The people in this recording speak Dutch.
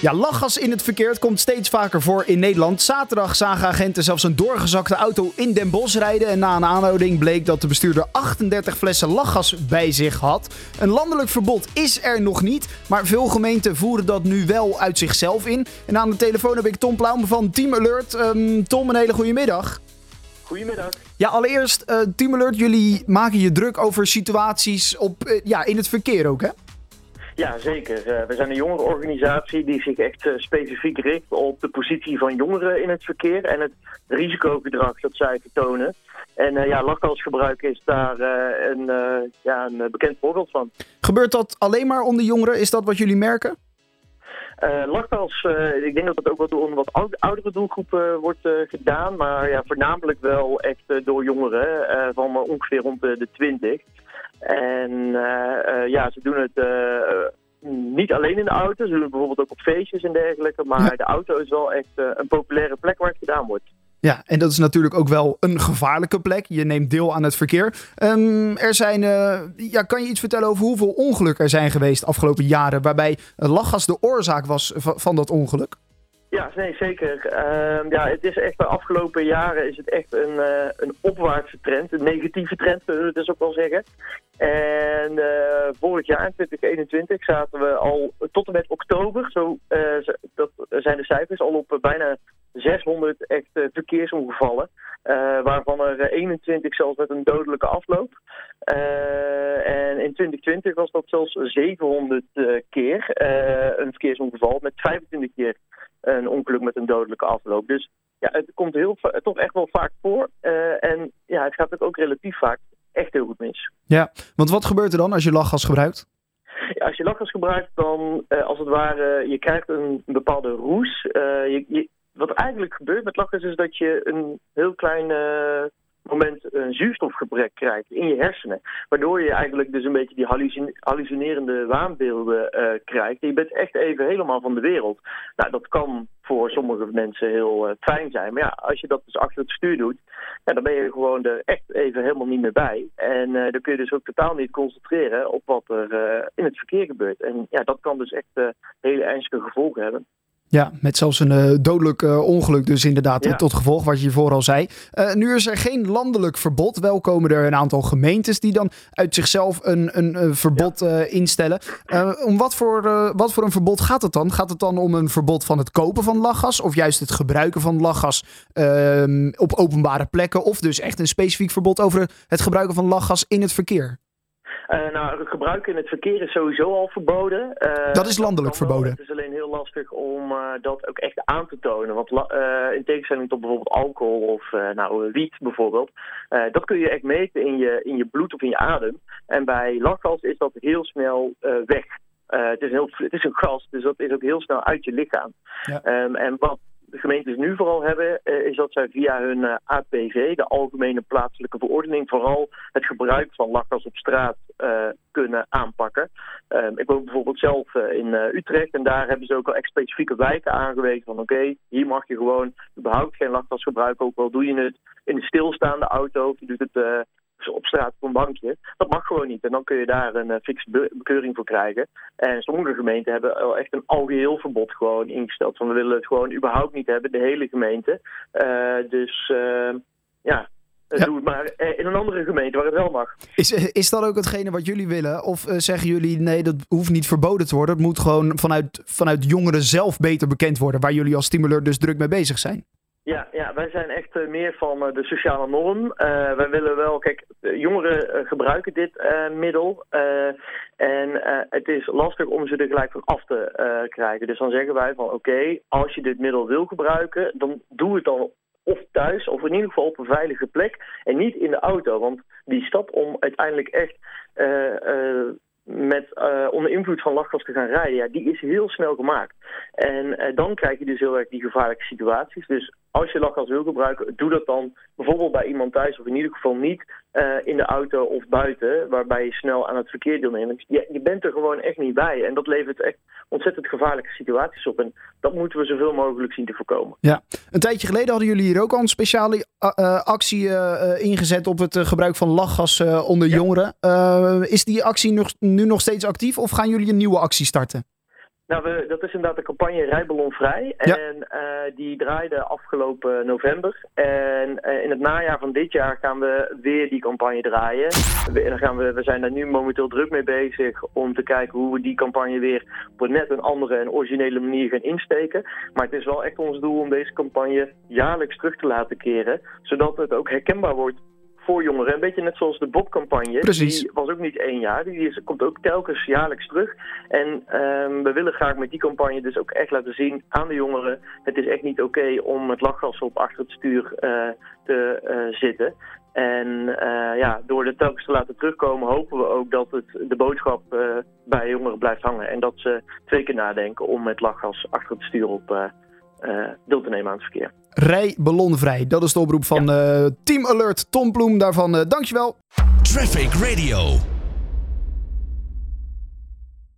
Ja, lachgas in het verkeer komt steeds vaker voor in Nederland. Zaterdag zagen agenten zelfs een doorgezakte auto in Den Bosch rijden. En na een aanhouding bleek dat de bestuurder 38 flessen lachgas bij zich had. Een landelijk verbod is er nog niet, maar veel gemeenten voeren dat nu wel uit zichzelf in. En aan de telefoon heb ik Tom Plaum van Team Alert. Um, Tom, een hele goede middag. Goedemiddag. Ja, allereerst, uh, Team Alert, jullie maken je druk over situaties op, uh, ja, in het verkeer ook, hè? Ja, zeker. Uh, we zijn een jongerenorganisatie die zich echt uh, specifiek richt op de positie van jongeren in het verkeer en het risicogedrag dat zij vertonen. En uh, ja, lachgasgebruik is daar een, ja, een bekend voorbeeld van. Gebeurt dat alleen maar onder jongeren? Is dat wat jullie merken? Uh, lachgas, uh, ik denk dat dat ook wel door een wat oudere doelgroepen uh, wordt gedaan. Maar ja, voornamelijk wel echt door jongeren van ongeveer rond de, de 20. En ja, ze doen het niet alleen in de auto. Ze doen het bijvoorbeeld ook op feestjes en dergelijke. Maar ja. de auto is wel echt een populaire plek waar het gedaan wordt. Ja, en dat is natuurlijk ook wel een gevaarlijke plek. Je neemt deel aan het verkeer. Um, er zijn, uh, ja, kan je iets vertellen over hoeveel ongelukken er zijn geweest de afgelopen jaren... waarbij lachgas de oorzaak was van dat ongeluk? Ja, nee, zeker. Uh, ja, het is echt de afgelopen jaren is het echt een, uh, een opwaartse trend. Een negatieve trend, kunnen we dus ook wel zeggen. En uh, vorig jaar, in 2021, zaten we al tot en met oktober, zo dat zijn de cijfers, al op bijna 600 echt verkeersongevallen. waarvan er 21 zelfs met een dodelijke afloop. en in 2020 was dat zelfs 700 keer een verkeersongeval met 25 keer een ongeluk met een dodelijke afloop. Dus ja, het komt heel, toch echt wel vaak voor. Uh, en ja, het gaat ook relatief vaak echt heel goed mis. Ja, want wat gebeurt er dan als je lachgas gebruikt? Ja, als je lachgas gebruikt, dan uh, als het ware, je krijgt een bepaalde roes. Uh, je, je, wat eigenlijk gebeurt met lachgas is dat je een heel klein moment een zuurstofgebrek krijgt in je hersenen. Waardoor je eigenlijk dus een beetje die hallucin hallucinerende waanbeelden uh, krijgt. Je bent echt even helemaal van de wereld. Nou, dat kan voor sommige mensen heel uh, fijn zijn. Maar ja, als je dat dus achter het stuur doet, ja, dan ben je gewoon er echt even helemaal niet meer bij. En uh, dan kun je dus ook totaal niet concentreren op wat er in het verkeer gebeurt. En ja, dat kan dus echt hele ernstige gevolgen hebben. Ja, met zelfs een uh, dodelijk uh, ongeluk dus inderdaad ja. tot gevolg, wat je hiervoor al zei. Uh, nu is er geen landelijk verbod. Wel komen er een aantal gemeentes die dan uit zichzelf een, een, verbod ja. instellen. om wat voor, wat voor een verbod gaat het dan? Gaat het dan om een verbod van het kopen van lachgas? Of juist het gebruiken van lachgas ehm, op openbare plekken? Of dus echt een specifiek verbod over het gebruiken van lachgas in het verkeer? Uh, nou, het gebruiken in het verkeer is sowieso al verboden. Uh, dat is landelijk verboden. Het is alleen heel lastig om uh, dat ook echt aan te tonen. Want in tegenstelling tot bijvoorbeeld alcohol of nou, wiet bijvoorbeeld, dat kun je echt meten in je, in je bloed of in je adem. En bij lachgas is dat heel snel weg. het, is heel, het is een gas, dus dat is ook heel snel uit je lichaam. Ja. Um, en wat de gemeentes nu vooral hebben, uh, is dat zij via hun uh, APV, de Algemene Plaatselijke Verordening, vooral het gebruik van lachgas op straat uh, kunnen aanpakken. ik woon bijvoorbeeld zelf in Utrecht en daar hebben ze ook al echt specifieke wijken aangewezen van oké, hier mag je gewoon überhaupt geen lachgas gebruiken, ook al doe je het in een stilstaande auto of je doet het op straat op een bankje. Dat mag gewoon niet. En dan kun je daar een uh, fixe be bekeuring voor krijgen. En sommige gemeenten hebben al echt een algeheel verbod gewoon ingesteld. Van we willen het gewoon überhaupt niet hebben, de hele gemeente. Uh, dus uh, ja, ja. Doe het maar in een andere gemeente waar het wel mag. Is, is dat ook hetgene wat jullie willen? Of zeggen jullie nee, dat hoeft niet verboden te worden. Het moet gewoon vanuit, vanuit jongeren zelf beter bekend worden. Waar jullie als stimuleur dus druk mee bezig zijn. Ja, ja, wij zijn echt uh, meer van uh, de sociale norm. Uh, wij willen wel, kijk, jongeren gebruiken dit middel. en het is lastig om ze er gelijk van af te krijgen. Dus dan zeggen wij van oké, als je dit middel wil gebruiken, dan doe het dan of thuis, of in ieder geval op een veilige plek. En niet in de auto. Want die stap om uiteindelijk echt met onder invloed van lachgas te gaan rijden, ja, die is heel snel gemaakt. En dan krijg je dus heel erg die gevaarlijke situaties. Dus als je lachgas wil gebruiken, doe dat dan bijvoorbeeld bij iemand thuis of in ieder geval niet uh, in de auto of buiten, waarbij je snel aan het verkeer deelneemt. Je, je bent er gewoon echt niet bij en dat levert echt ontzettend gevaarlijke situaties op. En dat moeten we zoveel mogelijk zien te voorkomen. Ja, een tijdje geleden hadden jullie hier ook al een speciale uh, actie uh, ingezet op het gebruik van lachgas onder ja. jongeren. is die actie nog, nu nog steeds actief of gaan jullie een nieuwe actie starten? Nou, we, dat is inderdaad de campagne Rijballonvrij. En uh, die draaide afgelopen november. En uh, in het najaar van dit jaar gaan we weer die campagne draaien. We, dan gaan we, we zijn daar nu momenteel druk mee bezig om te kijken hoe we die campagne weer op een net een andere en originele manier gaan insteken. Maar het is wel echt ons doel om deze campagne jaarlijks terug te laten keren. Zodat het ook herkenbaar wordt voor jongeren. Een beetje net zoals de Bob-campagne. Precies. Die was ook niet één jaar. Die is, komt ook telkens jaarlijks terug. En um, we willen graag met die campagne dus ook echt laten zien aan de jongeren... het is echt niet oké om met lachgas op achter het stuur uh, te uh, zitten. En uh, ja, door de telkens te laten terugkomen hopen we ook dat het, de boodschap bij jongeren blijft hangen. En dat ze twee keer nadenken om met lachgas achter het stuur op deel te nemen aan het verkeer. Rij ballonvrij, dat is de oproep van ja. uh, Team Alert Tom Bloem. Daarvan uh, dankjewel. Traffic Radio.